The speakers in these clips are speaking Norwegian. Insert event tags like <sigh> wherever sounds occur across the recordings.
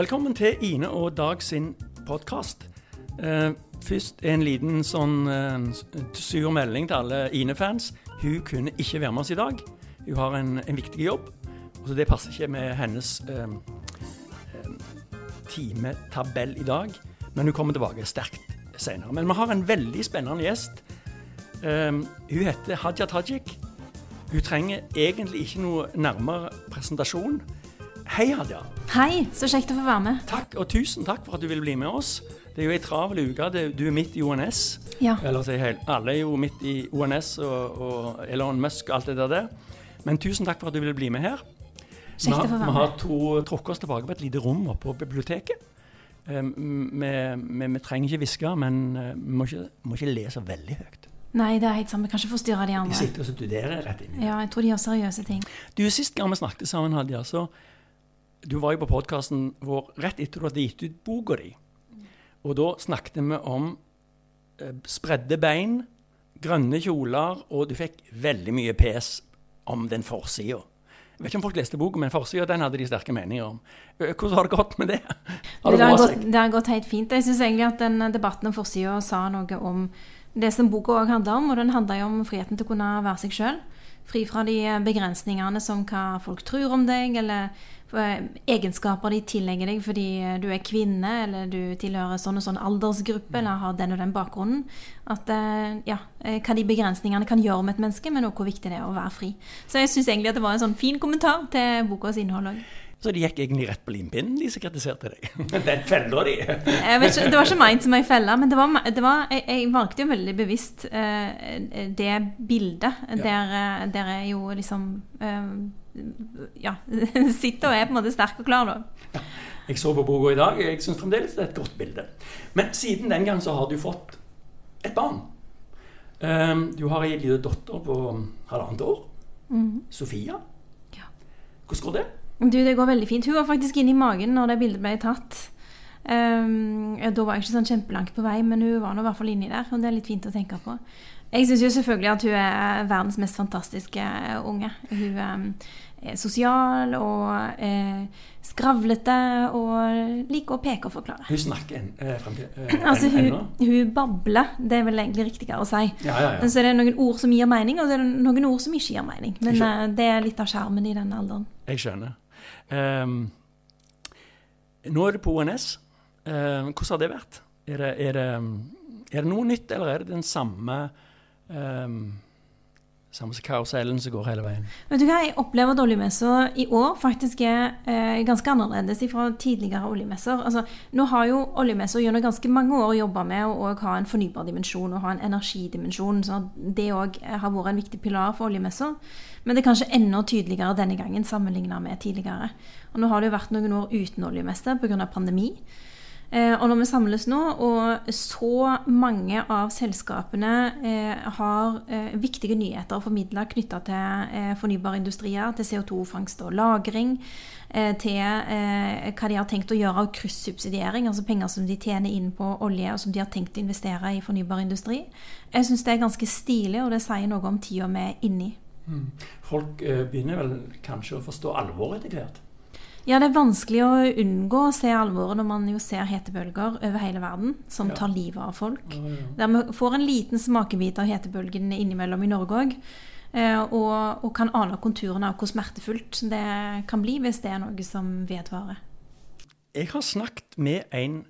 Velkommen til Ine og Dag sin podkast. Uh, først en liten sånn uh, sur melding til alle Ine-fans. Hun kunne ikke være med oss i dag. Hun har en, en viktig jobb, så det passer ikke med hennes eh, eh, timetabell i dag. Men hun kommer tilbake sterkt senere. Men vi har en veldig spennende gjest. Eh, hun heter Hadia Tajik. Hun trenger egentlig ikke noe nærmere presentasjon. Hei, Hadia. Hei, så kjekt å få være med. Takk, og tusen takk for at du ville bli med oss. Det er jo ei travel uke. Du er midt i ONS. Ja. Eller si helt, alle er jo midt i ONS og, og Elon Musk og alt det der. Men tusen takk for at du ville bli med her. Kjekt å få være Vi har med. to, trukket oss tilbake på et lite rom oppe på biblioteket. Um, vi, trenger ikke hviske, men uh, vi må ikke, må ikke le så veldig høyt. Nei, det er helt sant. Vi kan ikke forstyrre de andre. De sitter og studerer rett inn. Ja, jeg tror de gjør seriøse ting. Du, Sist gang vi snakket sammen, Hadia, så du var jo på podkasten vår rett etter du hadde gitt ut boka di. Og da snakket vi om eh, spredde bein, grønne kjoler, og du fikk veldig mye pes om den forsida. Jeg vet ikke om folk leste boka, men forsida den hadde de sterke meninger om. Eh, Hvordan har det gått med det? Har Det det har, gått, det har gått helt fint. Jeg syns egentlig at den debatten om forsida sa noe om det som boka òg handla om, og den handla jo om friheten til å kunne være seg sjøl. Fri fra de begrensningene som hva folk tror om deg, eller egenskaper de tillegger deg fordi du er kvinne, eller du tilhører sånn og sånn aldersgruppe, eller har den og den bakgrunnen. At eh, ja, eh, hva de begrensningene kan gjøre med et menneske, men også hvor viktig det er å være fri. Så jeg syns egentlig at det var en sånn fin kommentar til bokas innhold òg. Så de gikk egentlig rett på limpinnen, de som kritiserte deg. <laughs> Den fella de. Ikke, det var ikke meint som ei felle, men det var, det var, jeg, jeg valgte jo veldig bevisst uh, det bildet. Der, eh, der jeg jo liksom uh, Ja, <laughs> sitter og er på en måte sterk og klar, da. Jeg så på boka i dag, jeg syns fremdeles det er et godt bilde. Men siden den gang så har du fått et barn. Um, du har ei lita datter på halvannet år. Sofia. Ja. Hvordan går det? Du, det går veldig fint. Hun var faktisk inne i magen når det bildet ble tatt. Um, da var jeg ikke sånn kjempelangt på vei, men hun var nå i hvert fall inni der. Og det er litt fint å tenke på. Jeg syns jo selvfølgelig at hun er verdens mest fantastiske unge. Hun um, er sosial og eh, skravlete og liker å peke og forklare. Hun snakker en, eh, frem til eh, <laughs> Altså, hun, hun babler. Det er vel egentlig riktigere å si. Ja, ja, ja. Så det er noen ord som gir mening, og det er noen ord som ikke gir mening. Men eh, det er litt av skjermen i den alderen. Jeg skjønner. Um, nå er det på ONS. Um, hvordan har det vært? Er det, er, det, er det noe nytt, eller er det den samme um, samme som karusellen som går hele veien? Vet du hva, Jeg opplever at oljemessa i år faktisk er eh, ganske annerledes fra tidligere oljemesser. Altså, nå har jo oljemessa gjennom ganske mange år jobba med å ha en fornybar dimensjon og ha en energidimensjon. så Det òg har vært en viktig pilar for oljemessa. Men det er kanskje enda tydeligere denne gangen sammenligna med tidligere. Og Nå har det jo vært noen år uten oljemesse pga. pandemi. Eh, og når vi samles nå, og så mange av selskapene eh, har eh, viktige nyheter å formidle knytta til fornybare industrier, til CO2-fangst og -lagring, til hva de har tenkt å gjøre av kryssubsidiering, altså penger som de tjener inn på olje, og som de har tenkt å investere i fornybar industri. Jeg syns det er ganske stilig, og det sier noe om tida vi er inne i. Folk begynner vel kanskje å forstå alvoret etter hvert? Ja, det er vanskelig å unngå å se alvoret når man jo ser hetebølger over hele verden som Ja. tar livet av folk. Ja, ja. Der vi får en liten smakebit av hetebølgen innimellom i Norge òg. Og, og kan ane konturene av hvor smertefullt det kan bli hvis det er noe som vedvarer. Jeg har snakket med en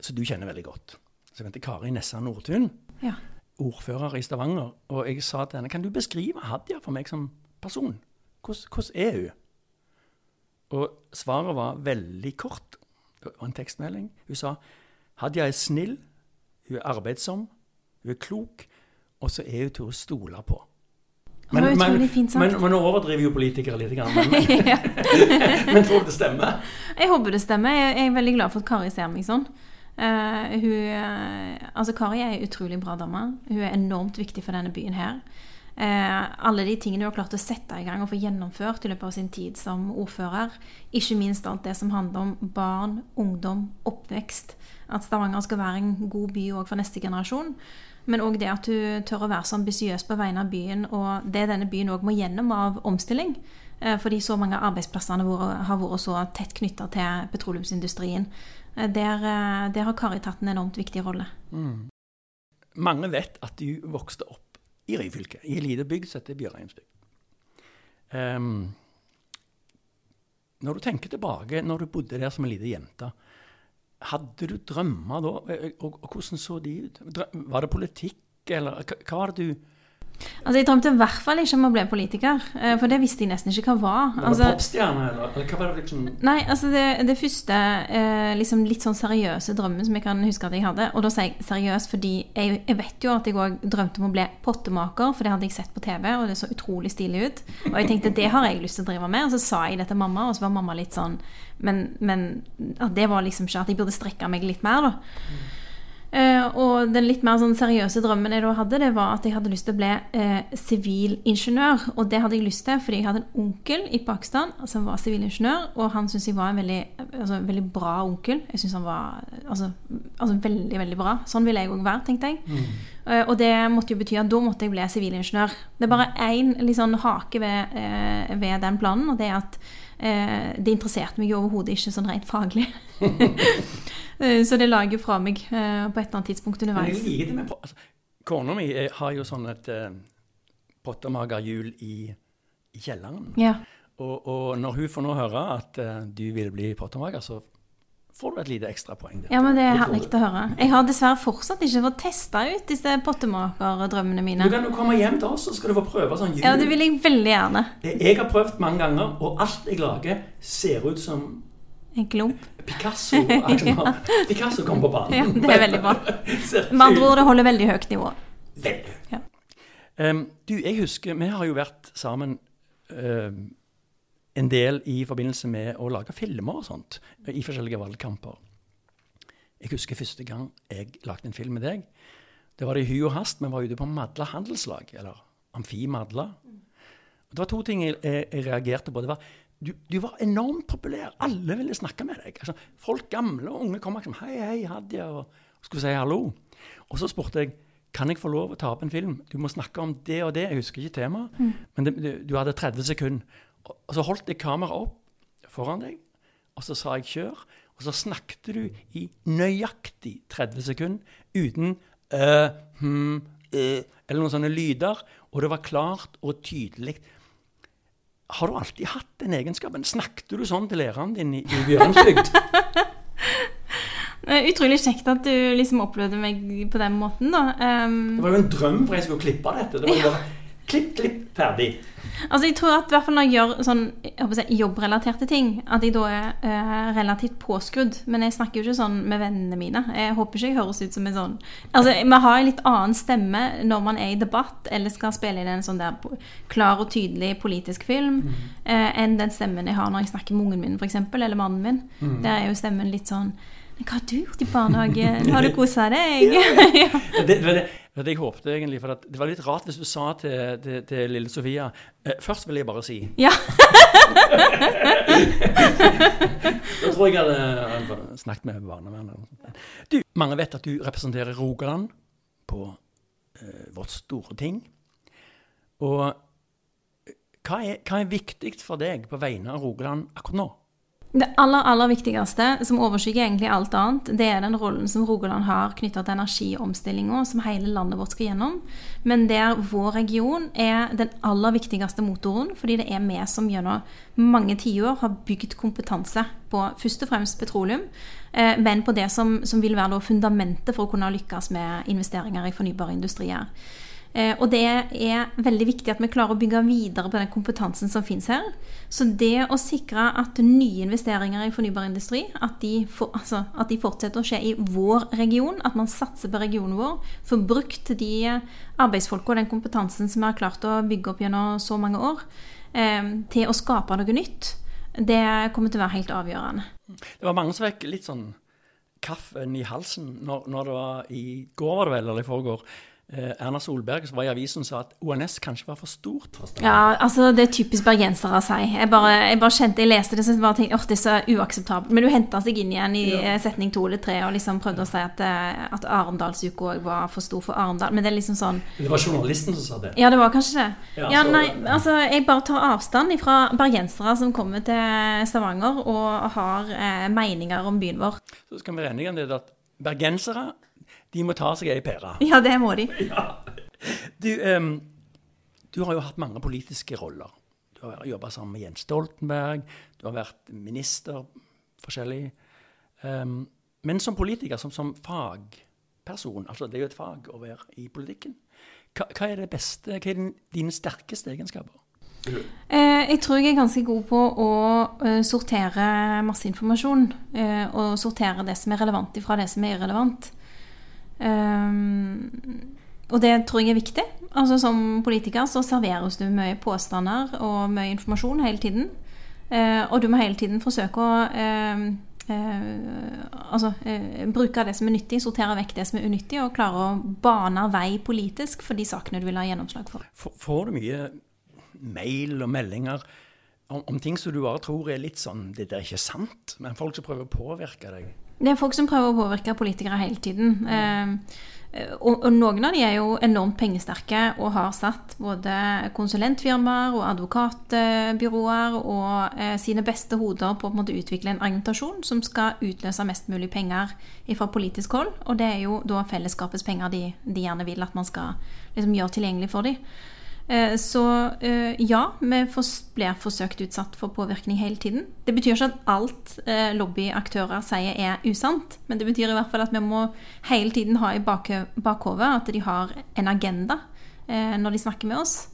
som du kjenner veldig godt, som heter Kari Nessa Nordtun, Ja. ordfører i Stavanger. Og jeg sa til henne kan du beskrive Hadia for meg som person? Hvordan, hvordan er hun? Og svaret var veldig kort. Det var en tekstmelding. Hun sa Hadia er snill, hun er arbeidsom, hun er klok, og så er hun til å stole på. Det var utrolig fint sagt. men, men nå overdriver jo politikere litt, grann, men, <laughs> <laughs> men tror du det stemmer? Jeg håper det stemmer. Jeg jeg er veldig glad for at Kari ser meg sånn. Uh, hun, eh, altså Kari er en utrolig bra dame. Hun er enormt viktig for denne byen her. Eh, alle de tingene du har klart å sette i gang og få gjennomført i løpet av sin tid som ordfører. Ikke minst alt det som handler om barn, ungdom, oppvekst. At Stavanger skal være en god by òg for neste generasjon. Men òg det at du tør å være så ambisiøs på vegne av byen, og det denne byen òg må gjennom av omstilling. Eh, fordi så mange av arbeidsplassene våre har vært så tett knytta til petroleumsindustrien. Eh, der, der, har Kari tatt en enormt viktig rolle. Mm. Mange vet at du vokste opp i Ryfylke, i ei lita bygd som heter Bjørheimsbygd. Um, når du tenker tilbake, når du bodde der som en liten jente, hadde du drømmer da? Og, og hvordan så de ut? Var det politikk, eller hva var det du Altså, Jeg drømte i hvert fall ikke om å bli politiker, eh, for det visste jeg nesten ikke hva var. Var det altså, popstjerne, eller? eller hva var det liksom Nei, altså det, det første eh, liksom litt sånn seriøse drømmen som jeg kan huske at jeg hadde, og da sier jeg seriøs fordi jeg, jeg vet jo at jeg òg drømte om å bli pottemaker, for det hadde jeg sett på TV, og det så utrolig stilig ut. Og jeg tenkte det har jeg lyst til å drive med, og så sa jeg det til mamma, og så var mamma litt sånn Men, men at det var liksom ikke at jeg burde strekke meg litt mer, da. Og den litt mer sånn seriøse drømmen jeg da hadde, det var at jeg hadde lyst til å bli sivilingeniør. sivilingeniør. Og det hadde jeg lyst til fordi jeg hadde en onkel i Pakistan som var sivilingeniør. Og han syntes jeg var en veldig, altså, veldig bra onkel. Jeg syntes han var altså, altså, veldig, veldig bra. Sånn ville jeg òg være, tenkte jeg. Mm. Eh, og det måtte jo bety at da måtte jeg bli sivilingeniør. Det er bare én liksom, hake ved, ved, den planen, og det er at det interesserte meg overhodet ikke sånn rent faglig. <laughs> Eh, så det la jeg jo fra meg eh, på et eller annet tidspunkt underveis. Altså, Kona mi eh, har jo sånn et eh, pottemagerhjul i, i, kjelleren. Ja. Og, og, når hun får nå høre at eh, du vil bli pottemager, så får du et lite ekstrapoeng. Ja, men det er herlig å høre. Jeg har dessverre fortsatt ikke fått testa ut disse pottemakerdrømmene mine. Du kan jo komme hjem til oss, så skal du få prøve sånn jul. Ja, det vil jeg veldig gjerne. Jeg har prøvd mange ganger, og alt jeg lager, ser ut som en klump. Picasso, <laughs> ja. Picasso kom på banen. Ja, det er veldig bra. <laughs> Med andre ord, det holder veldig høyt nivå. Veldig. Ja. Um, du, jeg husker Vi har jo vært sammen um, en del i forbindelse med å lage filmer og sånt i forskjellige valgkamper. Jeg husker første gang jeg lagde en film med deg. Det var det i hy og hast. Vi var ute på Madla handelslag, eller Amfi Madla. Det var to ting jeg, jeg, jeg reagerte på. Det var du, du, var enormt populær. Alle ville snakke med deg. Altså, folk gamle og unge kom og sa hei, hei, Hadia, og skulle si hallo. Og så spurte jeg kan jeg få lov å ta opp en film. Du må snakke om det og det. Jeg husker ikke temaet. Mm. Men det, du, du, hadde 30 sekunder. Og, så holdt jeg kameraet opp foran deg, og så sa jeg kjør. Og så snakket du i nøyaktig 30 sekunder uten øh, hm, øh, eller noen sånne lyder. Og det var klart og tydelig har du alltid hatt den egenskapen? Snakket du sånn til læreren din i, i Bjørnsbygd? <laughs> Utrolig kjekt at du liksom opplevde meg på den måten, da. Um, det var jo en drøm for jeg skulle klippe dette. Det var jo <laughs> bare klipp, klipp, ferdig. Altså jeg tror at hvert fall når jeg gjør sånn jeg si, jobbrelaterte ting, at jeg da er uh, relativt påskrudd. Men jeg snakker jo ikke sånn med vennene mine. Jeg håper ikke jeg høres ut som en sånn Altså, Vi har en litt annen stemme når man er i debatt eller skal spille inn en sånn der klar og tydelig politisk film, mm. uh, enn den stemmen jeg har når jeg snakker med ungen min, f.eks., eller mannen min. Mm. Der er jo stemmen litt sånn hva har du gjort i barnehagen? Har du <laughs> kosa deg? ja. <laughs> det, det, det jeg håpte egentlig, for Det var litt rart hvis du sa til, til, til lille Sofia eh, Først vil jeg bare si Ja. <laughs> da tror jeg jeg hadde snakket med barnevernet. Du, mange vet at du representerer Rogaland på eh, vårt store ting. Og eh, hva er, hva er viktig for deg på vegne av Rogaland akkurat nå? Det aller aller viktigste, som overskygger egentlig alt annet, det er den rollen som Rogaland har knytta til energiomstillinga som hele landet vårt skal gjennom. Men der vår region er den aller viktigste motoren, fordi det er vi som gjennom mange tiår har bygd kompetanse på først og fremst petroleum, eh, men på det som, som vil være fundamentet for å kunne lykkes med investeringer i fornybare industrier. Eh, og det er veldig viktig at vi klarer å bygge videre på den kompetansen som finnes her. Så det å sikre at nye investeringer i fornybar industri at de, for, altså, at de fortsetter å skje i vår region, at man satser på regionen vår, får brukt de arbeidsfolka og den kompetansen som vi har klart å bygge opp gjennom så mange år, eh, til å skape noe nytt, det kommer til å være helt avgjørende. Det var mange som fikk litt sånn kaffen i halsen når, når det var i går, var det vel, eller i forgår, Erna Solberg var i avisen sa at ONS kanskje var for stort for Stavanger. Ja, altså det er typisk bergensere å si. Jeg bare, jeg bare kjente, jeg leste det så jeg bare tenkte at det er så uakseptabelt. Men du henta seg inn igjen i ja. setning to eller tre og liksom prøvde å si at, eh, at Arendalsuka òg var for stor for Arendal. Men det er liksom sånn Det var journalisten som sa det. Ja, det var kanskje det. Ja, Ja, nei, altså Jeg bare tar avstand fra bergensere som kommer til Stavanger og har eh, meninger om byen vår. Så skal vi være enige om det at bergensere de må ta seg ei pære. Ja, det må de. <laughs> Du, um, du har jo hatt mange politiske roller. Du har jobba sammen med Jens Stoltenberg, du har vært minister forskjellig. Um, men som politiker, som, som fagperson, altså det er jo et fag å være i politikken, hva, hva er det beste, hva er din, dine sterkeste egenskaper? Eh, jeg tror jeg er ganske god på å eh, sortere masse informasjon. eh, og sortere det som er relevant ifra det som er irrelevant. Um, og det tror jeg er viktig. Altså Som politiker så serveres du mye påstander og mye informasjon hele tiden. Uh, og du må hele tiden forsøke å uh, uh, altså, eh, bruke det som er nyttig, sortere vekk det som er unyttig, og klare å bane vei politisk for de sakene du vil ha gjennomslag for. Får du mye mail og meldinger om, om ting som du bare tror er litt sånn Det der er ikke sant, men folk som prøver å påvirke deg? Det er folk som prøver å påvirke politikere hele tiden. Eh, og, og noen av de er jo enormt pengesterke og har satt både konsulentfirmaer og advokatbyråer og eh, sine beste hoder på å utvikle en argumentasjon som skal utløse mest mulig penger fra politisk hold. Og det er jo da fellesskapets penger de, de gjerne vil at man skal liksom, gjøre tilgjengelig for dem. Eh, Så eh, ja, vi blir forsøkt utsatt for påvirkning hele tiden. Det betyr ikke at alt eh, lobbyaktører sier er usant, men det betyr i hvert fall at vi må hele tiden ha i bakhovet bakhodet at de har en agenda når de snakker med oss,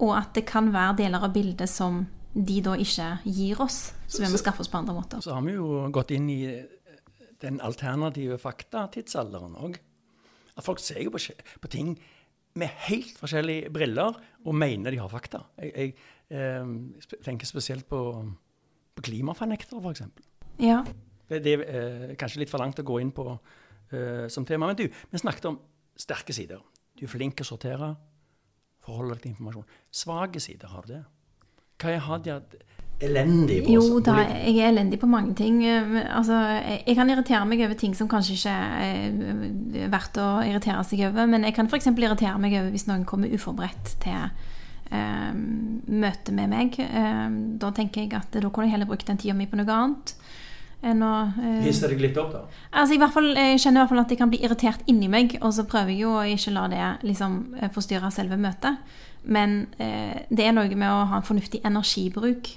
og at det kan være deler av bildet som de da ikke gir oss, så vi må skaffe oss på andre måter. Så har vi jo gått inn i den alternative fakta-tidsalderen òg. At folk ser jo på, på ting med helt forskjellige briller og mener de har fakta. Jeg, jeg eh, tenker spesielt på, på klimafornektere, f.eks. Ja. Det, det er eh, kanskje litt for langt å gå inn på eh, som tema. Men du, vi snakket om sterke sider. Du er flink til å sortere, forholde deg til informasjon. Svake sider, har du det? Hva er Hadia elendig på? Jo da, jeg er elendig på mange ting. Eh, Altså, jeg jeg kan irritere meg over ting som kanskje ikke er verdt å irritere seg over. Men jeg kan f.eks. irritere meg over hvis noen kommer uforberedt til eh, møte med meg. Eh, da tenker jeg at da kunne jeg heller brukt den tida mi på noe annet. Enn å eh, Hisser deg litt opp, da? Altså, i hvert fall, Jeg kjenner i hvert fall at jeg kan bli irritert inni meg, og så prøver jeg jo å ikke la det liksom, eh, forstyrre selve møtet. Men eh, det er noe med å ha en fornuftig energibruk.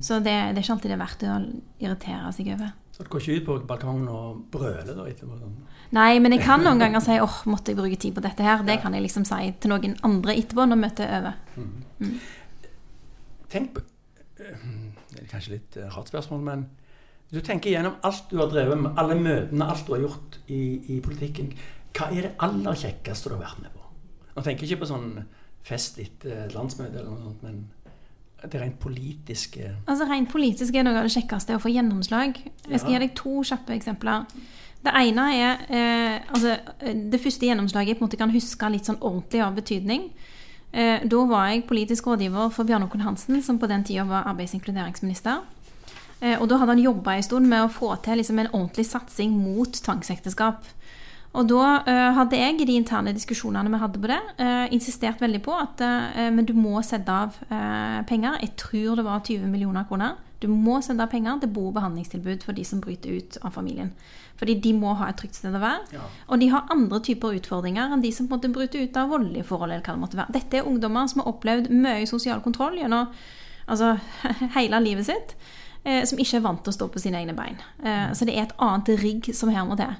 Så det, det er ikke alltid det er verdt å irritere seg over. Så du går ikke ut på balkongen og brøler da etterpå? sånn? Nei, men jeg kan noen ganger si åh, måtte jeg bruke tid på dette her. Det kan jeg liksom si til noen andre etterpå når møtet er over. Tenk på eh, Det er kanskje litt eh, rart spørsmål, men du tenker gjennom alt du har drevet med, alle møtene, alt du har gjort i, i politikken. Hva er det aller kjekkeste du har vært med på? Nå tenker jeg ikke på sånn fest etter et landsmøte eller noe sånt, men det rent politiske Altså Rent politisk er noe av det kjekkeste å få gjennomslag. Jeg skal Ja. gi deg to kjappe eksempler. Det ene er eh, altså, Det første gjennomslaget jeg på en måte kan huske litt sånn ordentlig av betydning. Eh, da var jeg politisk rådgiver for Bjarne Håkon Hansen, som på den tida var arbeids- og inkluderingsminister. Eh, og da hadde han jobba en stund med å få til liksom, en ordentlig satsing mot tvangsekteskap. Og da uh, hadde jeg i de interne diskusjonene vi hadde på det, uh, insistert veldig på at uh, men du må sette av penger. Jeg tror det var 20 millioner kroner. Du må sette av penger til bo- og behandlingstilbud for de som bryter ut av familien. Fordi de må ha et trygt sted å være. Ja. Og de har andre typer utfordringer enn de som på en måte bryter ut av voldelige forhold. eller hva det måtte være. Dette er ungdommer som har opplevd mye sosial kontroll gjennom altså, <laughs> hele livet sitt. Eh, som ikke er vant til å stå på sine egne bein. Eh, så det er et annet rigg som her må til.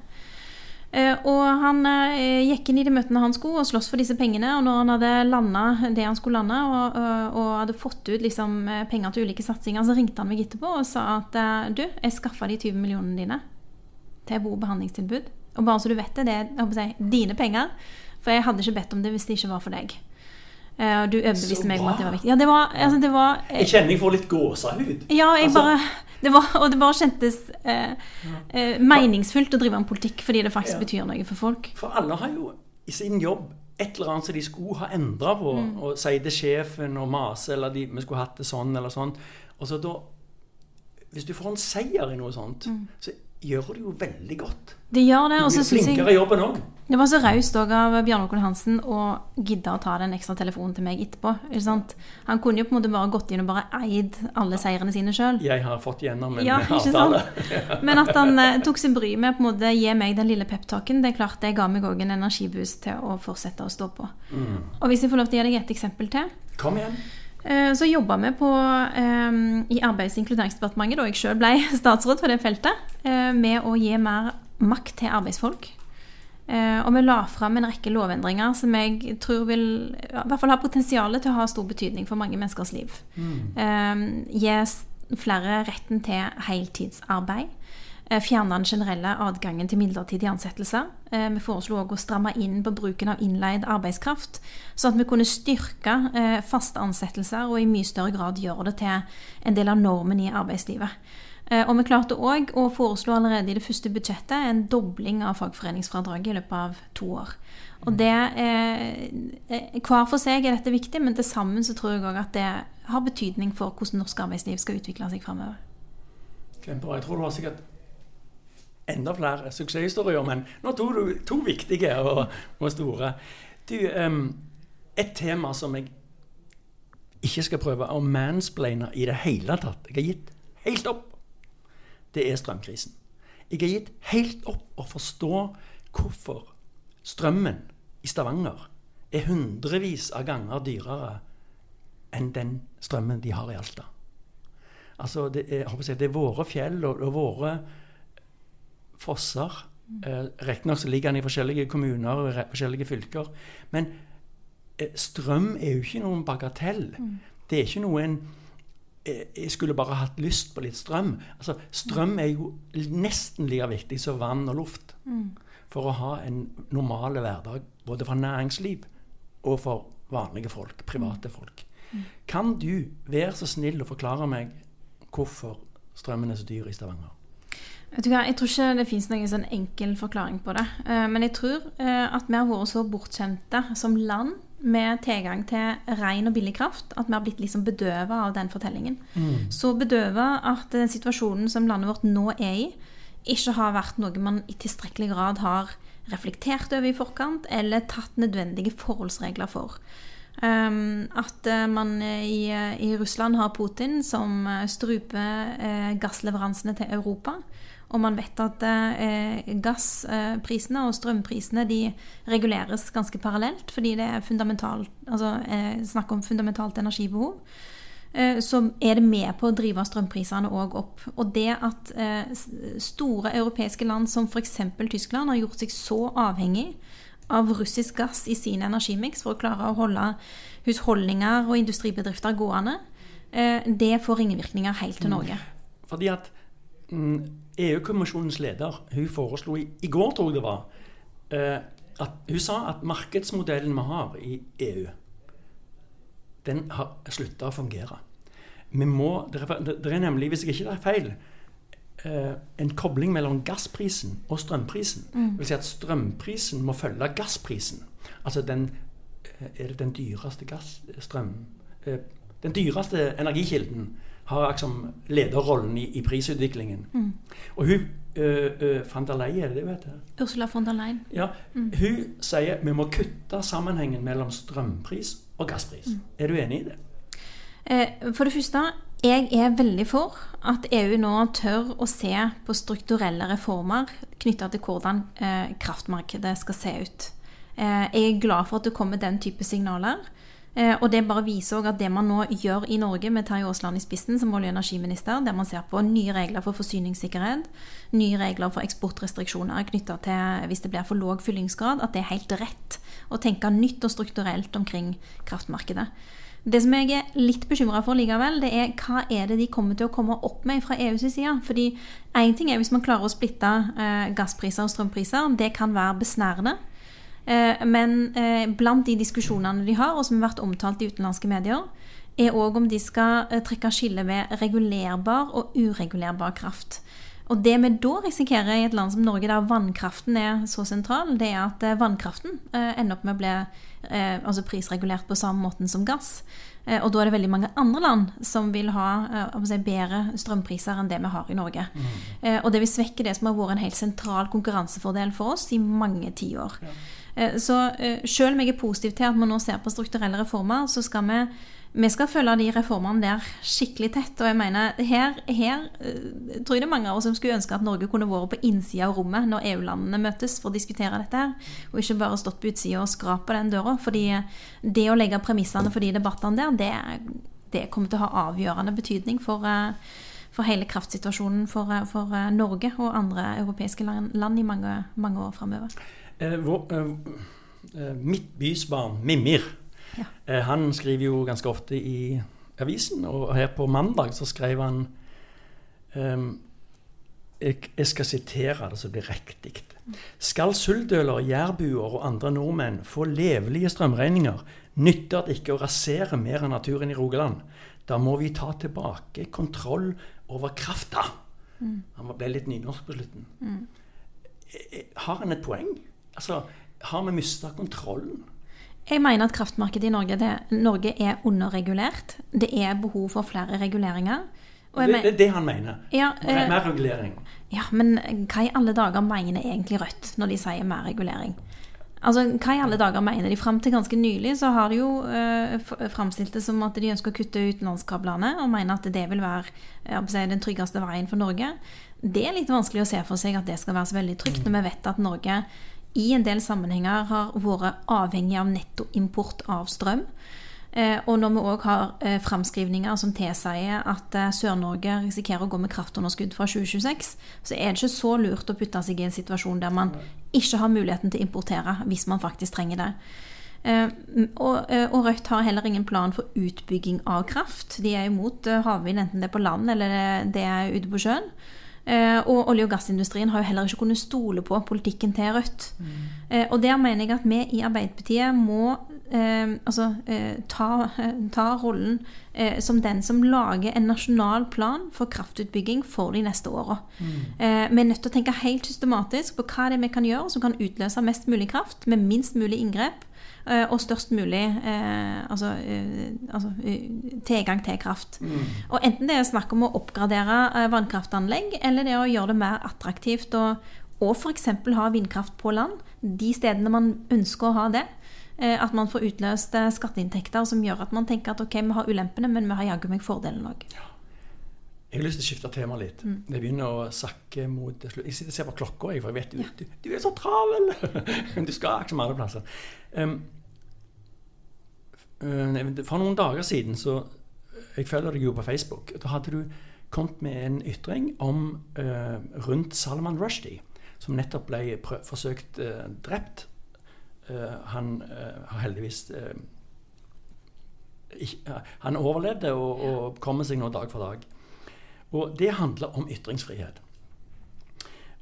Eh, og han eh, gikk inn i de møtene han skulle og sloss for disse pengene. Og når han hadde landa det han skulle lande, og, og, og hadde fått ut liksom, eh, penger til ulike satsinger, så ringte han meg etterpå og sa at eh, du, jeg skaffa de 20 millionene dine til bo- og behandlingstilbud. Og bare så du vet det, det er si, dine penger. For jeg hadde ikke bedt om det hvis det ikke var for deg. Eh, og du overbeviste meg om at det var viktig. Ja, det var, altså, det var eh, Jeg kjenner jeg får litt gåsehud. ja, Altså- bare det var, Og det bare kjentes eh, eh, meningsfullt å drive en politikk fordi det faktisk Ja. betyr noe for folk. For alle har jo i sin jobb et eller annet som de skulle ha endra på, Mm. og si til sjefen og mase, eller de, vi skulle hatt det sånn eller sånn. Og så da Hvis du får en seier i noe sånt, så gjør det jo veldig godt. De gjør det. Og så syns jeg. Det var så raust òg av Bjørn Håkon Hansen å gidde å ta den ekstra telefonen til meg etterpå. Ikke sant? Han kunne jo på en måte bare gått inn og bare eid alle seirene sine sjøl. Jeg har fått gjennom en Ja, avtale. Men at han eh, tok seg bryet med å på en måte gi meg den lille peptalken, det er klart det ga meg òg en energiboost til å fortsette å stå på. Mm. Og hvis jeg får lov til å gi deg et eksempel til. Kom igjen. Eh, Så jobba vi på, eh, i Arbeids- og inkluderingsdepartementet, da jeg sjøl ble <laughs> statsråd for det feltet, eh, med å gi mer makt til arbeidsfolk. Og vi la fram en rekke lovendringer som jeg tror vil i hvert fall ha potensial til å ha stor betydning for mange menneskers liv. Mm. Gi flere retten til heltidsarbeid. Eh, Fjerne den generelle adgangen til midlertidige ansettelser. Eh, Vi foreslo òg å stramme inn på bruken av innleid arbeidskraft, så at vi kunne styrke eh, faste ansettelser og i mye større grad gjøre det til en del av normen i arbeidslivet. Eh, Og vi klarte òg å foreslå allerede i det første budsjettet en dobling av fagforeningsfradraget i løpet av to år. Og det eh, eh, Hver for seg er dette viktig, men til sammen så tror jeg òg at det har betydning for hvordan norsk arbeidsliv skal utvikle seg framover. Kjempebra. Jeg tror du har sikkert enda flere suksesshistorier, men nå tok du to viktige og, og store. Du, um, et tema som jeg ikke skal prøve å mansplaine i det hele tatt, jeg har gitt helt opp, det er strømkrisen. Jeg har gitt helt opp å forstå hvorfor strømmen i Stavanger er hundrevis av ganger dyrere enn den strømmen de har i Alta. Altså, det er, jeg det er våre fjell og, og våre fosser. Eh, Riktignok ligger den i forskjellige kommuner og forskjellige fylker. Men eh, strøm er jo ikke noen bagatell. Det er ikke noe en eh, Jeg skulle bare hatt lyst på litt strøm. Altså, strøm er jo nesten like viktig som vann og luft. For å ha en normal hverdag både for næringsliv og for vanlige folk, private folk. Kan du være så snill å forklare meg hvorfor strømmen er så dyr i Stavanger? Jeg tror ikke det fins noen sånn enkel forklaring på det. Eh, Men jeg tror eh, at vi har vært så bortskjemte som land med tilgang til ren og billig kraft at vi har blitt liksom bedøva av den fortellingen. Så bedøva at den situasjonen som landet vårt nå er i, ikke har vært noe man i tilstrekkelig grad har reflektert over i forkant eller tatt nødvendige forholdsregler for. Um, at eh, man i, i Russland har Putin som struper eh, gassleveransene til Europa. Og man vet at eh, gassprisene og strømprisene de reguleres ganske parallelt, fordi det er fundamentalt, altså, eh, snakk om fundamentalt energibehov. Eh, så er det med på å drive strømprisene òg opp. Og det at eh, store europeiske land som f.eks. Tyskland har gjort seg så avhengig av russisk gass i sin energimiks for å klare å holde husholdninger og industribedrifter gående, eh, det får ringvirkninger helt til Norge. Fordi at mm, EU-kommisjonens leder hun foreslo i, i går, tror jeg det var, eh, at hun sa at markedsmodellen vi har i EU, den har slutta å fungere. Vi må, det, er, nemlig, hvis jeg ikke tar feil, eh, en kobling mellom gassprisen og strømprisen. Det vil si at strømprisen må følge gassprisen. Altså den eh, Er det den dyreste gass... Strøm... Den dyreste energikilden har liksom lederrollen i, i prisutviklingen. Og hun øh, øh, van der Leyen, er det det hun heter? Ursula von der Leyen. Ja, Hun sier vi må kutte sammenhengen mellom strømpris og gasspris. Er du enig i det? Eh, For det første, jeg er veldig for at EU nå tør å se på strukturelle reformer knytta til hvordan eh, kraftmarkedet skal se ut. Eh, jeg er glad for at det kommer den type signaler. Eh, og det bare viser også at det man nå gjør i Norge med Terje Aasland i spissen som olje- og energiminister, der man ser på nye regler for forsyningssikkerhet, nye regler for eksportrestriksjoner knytta til hvis det blir for låg fyllingsgrad, at det er helt rett å tenke nytt og strukturelt omkring kraftmarkedet. Det som jeg er litt bekymra for likevel, det er hva er det de kommer til å komme opp med fra EUs side. Fordi én ting er hvis man klarer å splitte eh, gasspriser og strømpriser, det kan være besnærende. Eh, men eh, blant de diskusjonene de har, og som har vært omtalt i utenlandske medier, er òg om de skal eh, trekke skille ved regulerbar og uregulerbar kraft. Og det vi da risikerer i et land som Norge, der vannkraften er så sentral, det er at vannkraften ender opp med å bli altså prisregulert på samme måten som gass. Og da er det veldig mange andre land som vil ha si, bedre strømpriser enn det vi har i Norge. Mm. Og det vil svekke det som har vært en helt sentral konkurransefordel for oss i mange tiår. Ja. Så selv om jeg er positiv til at vi nå ser på strukturelle reformer, så skal vi vi skal følge de reformene der skikkelig tett. Og jeg mener, her, her uh, tror jeg det er mange av oss som skulle ønske at Norge kunne vært på innsida av rommet når EU-landene møtes for å diskutere dette her, og ikke bare stått på utsida og skrapt den døra. fordi det å legge premissene for de debattene der, det, det kommer til å ha avgjørende betydning for, for hele kraftsituasjonen for, for, Norge og andre europeiske land, land i mange, mange år framover. Eh, eh, mitt bys barn, Mimir ja. Eh, han skriver jo ganske ofte i avisen, og her på mandag så skrev han um, jeg, skal sitere det så det blir riktig. Skal suldøler, jærbuer og andre nordmenn få levelige strømregninger, nytter det ikke å rasere mer av naturen i Rogaland. Da må vi ta tilbake kontroll over krafta. Mm. Han ble litt nynorsk på slutten. Mm. Eh, eh, har han et poeng? Altså, har vi mista kontrollen? Jeg mener at kraftmarkedet i Norge, det, Norge er underregulert. Det er behov for flere reguleringer. det er det han mener? Ja, eh, mer regulering. Ja, men hva i alle dager mener egentlig Rødt når de sier mer regulering? Altså, Hva i alle dager mener de? Fram til ganske nylig så har de jo eh, framstilt det som at de ønsker å kutte utenlandskablene, og mener at det vil være si, den tryggeste veien for Norge. Det er litt vanskelig å se for seg at det skal være så veldig trygt, når vi vet at Norge i en del sammenhenger har vært avhengig av nettoimport av strøm. Eh, og når vi òg har eh, framskrivninger som tilsier at eh, Sør-Norge risikerer å gå med kraftunderskudd fra 2026, så er det ikke så lurt å putte seg i en situasjon der man ikke har muligheten til å importere hvis man faktisk trenger det. Og, Rødt har heller ingen plan for utbygging av kraft. De er imot havvind, enten det er på land eller det er ute på sjøen. Eh, og olje- og gassindustrien har jo heller ikke kunnet stole på politikken til Rødt. Mm. Eh, og der mener jeg at vi i Arbeiderpartiet må eh, altså, ta, ta, rollen som den som lager en nasjonal plan for kraftutbygging for de neste åra. Mm. vi er nødt til å tenke helt systematisk på hva det er vi kan gjøre som kan utløse mest mulig kraft med minst mulig inngrep. Eh, og størst mulig eh, altså, eh, altså, tilgang til kraft. Mm. Og Enten det er snakk om å oppgradere vannkraftanlegg, eller det å gjøre det mer attraktivt å og f.eks. ha vindkraft på land, de stedene man ønsker å ha det. At man får utløst skatteinntekter som gjør at man tenker at ok, vi har ulempene, men vi har jaggu meg fordelen òg. Jeg har lyst til å skifte tema litt. Mm. Det begynner å sakke mot slutt. Jeg sitter og ser på klokka, for jeg vet du, ja. du, du er så travel! <laughs> du skal ikke alle plasser. Um, for noen dager siden så Jeg følger deg jo på Facebook. Da hadde du kommet med en ytring om uh, rundt Salman Rushdie, som nettopp ble forsøkt uh, drept. Uh, han har heldigvis ikke, Han overlevde og, og kommer seg nå dag for dag. Og det handler om ytringsfrihet.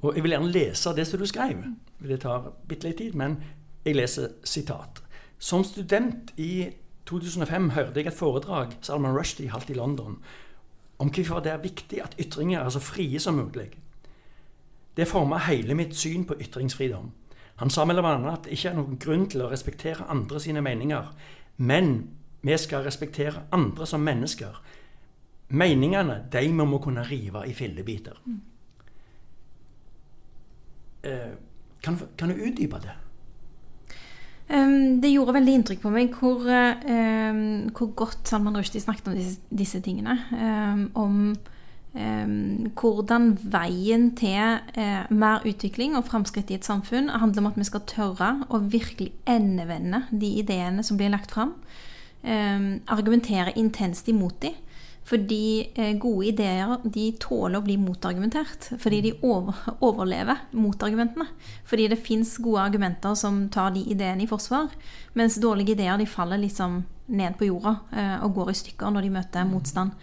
Og Jeg vil gjerne lese det som du skrev. Det tar bitte litt tid, men jeg leser sitat. Som student i 2005 hørte jeg et foredrag Salman Rushdie holdt i London om hvorfor det er viktig at ytringer er så frie som mulig. Det forma hele mitt syn på ytringsfridom. Han sa mellom annet at det ikke er noen grunn til å respektere andre sine meninger, men vi skal respektere andre som mennesker. Meningene de må vi kunne rive i fillebiter. Mm. Eh, kan, kan du utdype det? Um, det gjorde veldig inntrykk på meg hvor, um, hvor godt Salman Rushdie snakket om disse, disse tingene. Um, om hvordan veien til uh, mer utvikling og framskritt i et samfunn handler om at vi skal tørre å virkelig endevende de ideene som blir lagt fram. argumentere intenst imot dem. Fordi eh, gode ideer de tåler å bli motargumentert. Fordi de over, overlever motargumentene. Fordi det fins gode argumenter som tar de ideene i forsvar. Mens dårlige ideer de faller liksom ned på jorda eh, og går i stykker når de møter motstand.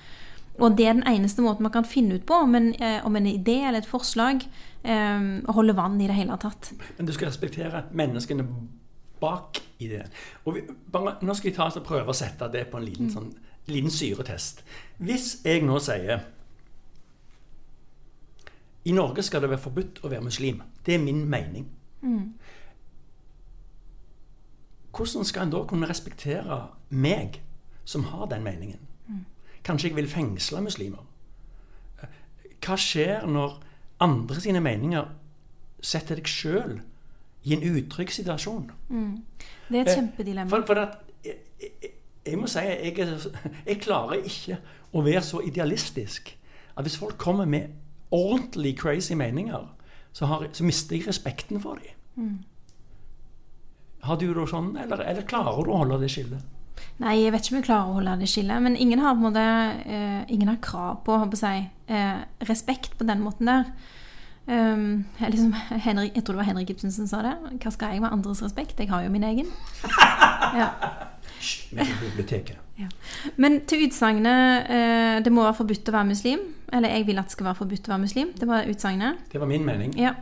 Og det er den eneste måten man kan finne ut på om en, eh, om en idé eller et forslag holder vann i det hele tatt. Men du skal respektere menneskene bak ideen. Og vi, bare, nå skal vi ta oss og prøve å sette det på en liten mm. sånn liten syretest. Hvis jeg nå sier I Norge skal det være forbudt å være muslim. Det er min mening. Hvordan skal en da kunne respektere meg som har den meningen? Kanskje jeg vil fengsle muslimer? Hva skjer når andre sine meninger setter deg sjøl i en utrygg situasjon? Det er et kjempedilemma. For, for at, jeg, må si jeg, jeg klarer ikke å være så idealistisk at hvis folk kommer med ordentlig crazy meninger, så, har, så mister jeg respekten for dem. Har du det sånn, eller, eller klarer du å holde det skillet? Nei, jeg vet ikke om jeg klarer å holde det skillet. Men ingen har på en måte eh, Ingen har krav på, håper si, eh, respekt på den måten der. Um, jeg liksom, Henrik, jeg tror det var Henrik Ibsen som sa det. Hva skal jeg med andres respekt? Jeg har jo min egen. <laughs> Ja. Biblioteket. Men til utsagnet eh, 'det må være forbudt å være muslim', eller 'jeg vil at det skal være forbudt å være muslim', det var utsagnet. Det var min mening. Ja.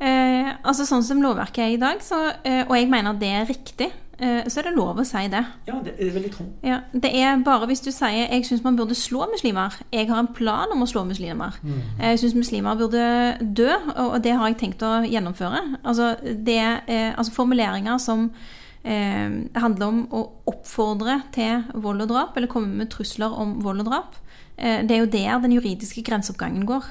Eh, altså Sånn som lovverket er i dag, så, eh, og jeg mener det er riktig, eh, så er det lov å si det. Ja, det, er veldig tro. Ja, Det er bare hvis du sier 'jeg syns man burde slå muslimer', 'jeg har en plan om å slå muslimer', jeg syns muslimer burde dø, og det har jeg tenkt å gjennomføre. Altså, det eh, altså formuleringer som eh, handler om å oppfordre til vold og drap, eller komme med trusler om vold og drap. Eh, Det er jo der den juridiske grenseoppgangen går.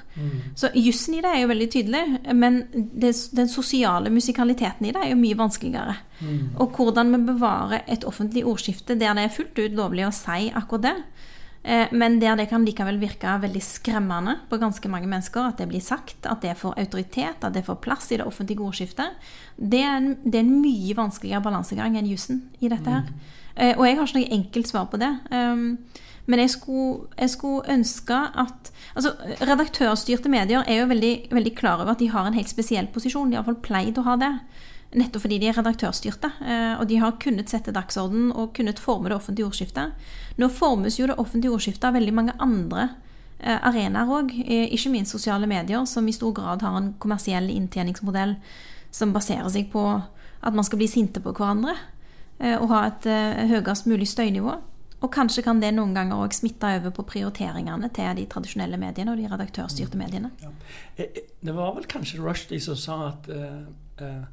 Så jussen i det er jo veldig tydelig, men det, den sosiale musikaliteten i det er jo mye vanskeligere. Og hvordan vi bevarer et offentlig ordskifte der det er fullt ut lovlig å si akkurat det, men der det kan likevel virke veldig skremmende på ganske mange mennesker at det blir sagt, at det får autoritet, at det får plass i det offentlige ordskiftet, det er en, det er en mye vanskeligere balansegang enn jussen i dette her. Mm. Og jeg har ikke noe enkelt svar på det. Um, Men jeg skulle, jeg skulle ønske at altså Redaktørstyrte medier er jo veldig, veldig klar over at de har en helt spesiell posisjon. De har iallfall pleid å ha det. Nettopp fordi de er redaktørstyrte. eh, Og de har kunnet sette dagsorden og kunnet forme det offentlige ordskiftet. Nå formes jo det offentlige ordskiftet av veldig mange andre eh, arenaer òg. Ikke minst sosiale medier, som i stor grad har en kommersiell inntjeningsmodell som baserer seg på at man skal bli sinte på hverandre. eh, Og ha et eh, høyest mulig støynivå. Og kanskje kan det noen ganger òg smitte over på prioriteringene til de tradisjonelle mediene og de redaktørstyrte mediene. Ja. Eh, eh, Det var vel kanskje Rushdie som sa at uh, eh,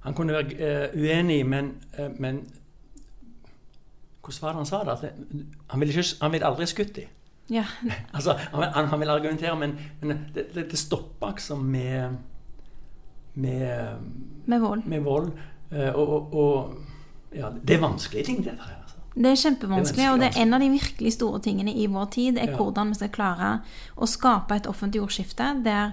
han kunne være eh, uenig, men, eh, men Hvordan var det han sa det? Det, han ville ikke, han ville aldri skutt dem. Ja, <laughs> Altså, han, han, vil argumentere, men, men det, det, det stopper liksom med med, med vold. med vold. eh, Og, og, og ja, det er vanskelige ting, dette her. Altså. Det er kjempevanskelig, Det er og det er en av de virkelig store tingene i vår tid. er Ja. hvordan vi skal klare å skape et offentlig ordskifte der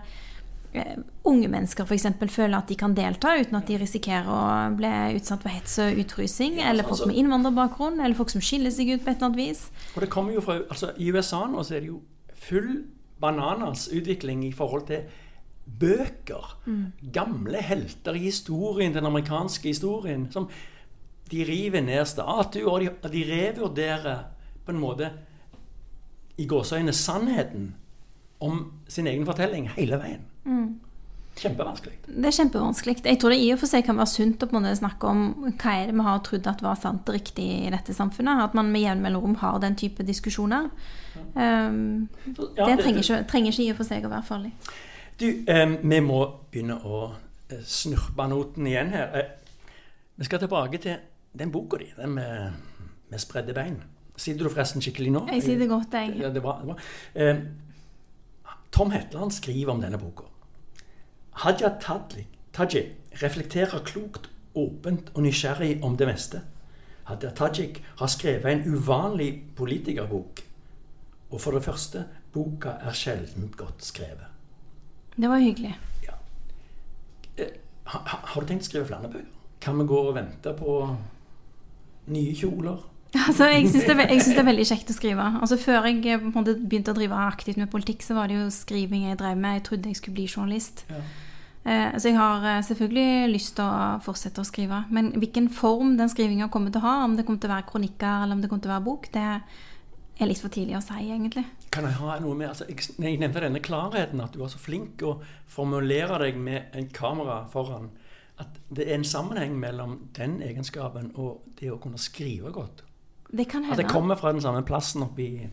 unge mennesker f.eks. føler at de kan delta uten at de risikerer å bli utsatt for hets og utfrysing. Ja, eller altså- folk med innvandrerbakgrunn, eller folk som skiller seg ut på et eller annet vis. Og det kommer jo fra, altså I USA nå så er det jo full bananas utvikling i forhold til bøker. Gamle helter i historien, den amerikanske historien. som De river ned statuer, og de, de revurderer på en måte i gåseøyne sannheten om sin egen fortelling hele veien. Kjempevanskelig. Det er kjempevanskelig. Jeg tror det i og for seg kan være sunt å snakke om hva er det vi har trodd at var sant og riktig i dette samfunnet. At man med jevn mellomrom har den type diskusjoner. Um, Ja, det det- trenger ikke, trenger ikke i og for seg å være farlig. Du, eh, vi må begynne å eh, snurpe noten igjen her. Eh, vi skal tilbake til den boka di, den med, med spredde bein. Sitter du forresten skikkelig nå? Jeg det godt, jeg. Ja, det er bra. Det er bra. Eh, Tom Hetland skriver om denne boka. Hadia Tajik, reflekterer klokt, åpent og nysgjerrig om det meste. Hadia Tajik har skrevet en uvanlig politikerbok. Og for det første, boka er sjelden godt skrevet. Det var hyggelig. Ha, ha- har du tenkt å skrive flere bøker? Kan vi gå og vente på nye kjoler? <laughs> Altså, jeg syns det, det er veldig kjekt å skrive. Altså, før jeg eh, begynte å drive aktivt med politikk, så var det jo skriving jeg drev med. Jeg trodde jeg skulle bli journalist. Ja. Eh, Så jeg har eh, selvfølgelig lyst til å fortsette å skrive. Men hvilken form den skrivinga kommer til å ha, om det kommer til å være kronikker eller om det kommer til å være bok, det er litt for tidlig å si, egentlig. Kan jeg ha noe med altså, jeg, jeg nevnte denne klarheten, at du var så flink å formulere deg med en kamera foran. At det er en sammenheng mellom den egenskapen og det å kunne skrive godt. Det kan At det kommer fra den samme plassen oppi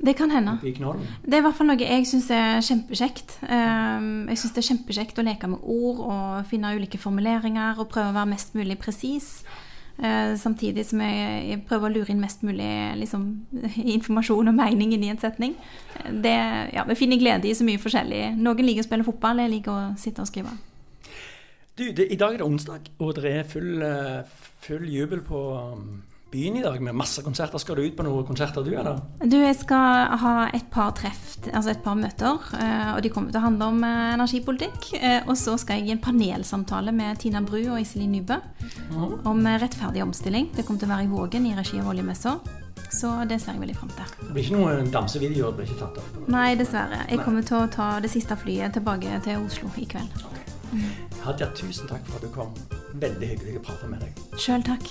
Det kan hende. Det er i hvert fall noe jeg syns er kjempekjekt. Um, jeg syns det er kjempekjekt å leke med ord og finne ulike formuleringer og prøve å være mest mulig presis. Uh, samtidig som jeg, prøver å lure inn mest mulig liksom, <laughs> informasjon og mening inn i en setning. Det, ja, Vi finner glede i så mye forskjellig. Noen liker å spille fotball, jeg liker å sitte og skrive. Du, det, I dag er det onsdag, og det er full, eh, full jubel på byen i dag med masse konserter. Skal du ut på noen konserter, du, eller? Du, jeg skal ha et par treff, altså et par møter. eh, Og de kommer til å handle om eh, energipolitikk. Eh, Og så skal jeg i en panelsamtale med Tina Bru og Iselin Nybø om eh, rettferdig omstilling. Det kommer til å være i Vågen i regi av Oljemessa. Så det ser jeg veldig fram til. Det blir ikke noen dansevideoer? blir ikke tatt opp? Nei, dessverre. Jeg kommer til å ta det siste flyet tilbake til Oslo i kveld. Ok. Hadia, tusen takk for at du kom. Veldig hyggelig å prate med deg. Sjøl takk.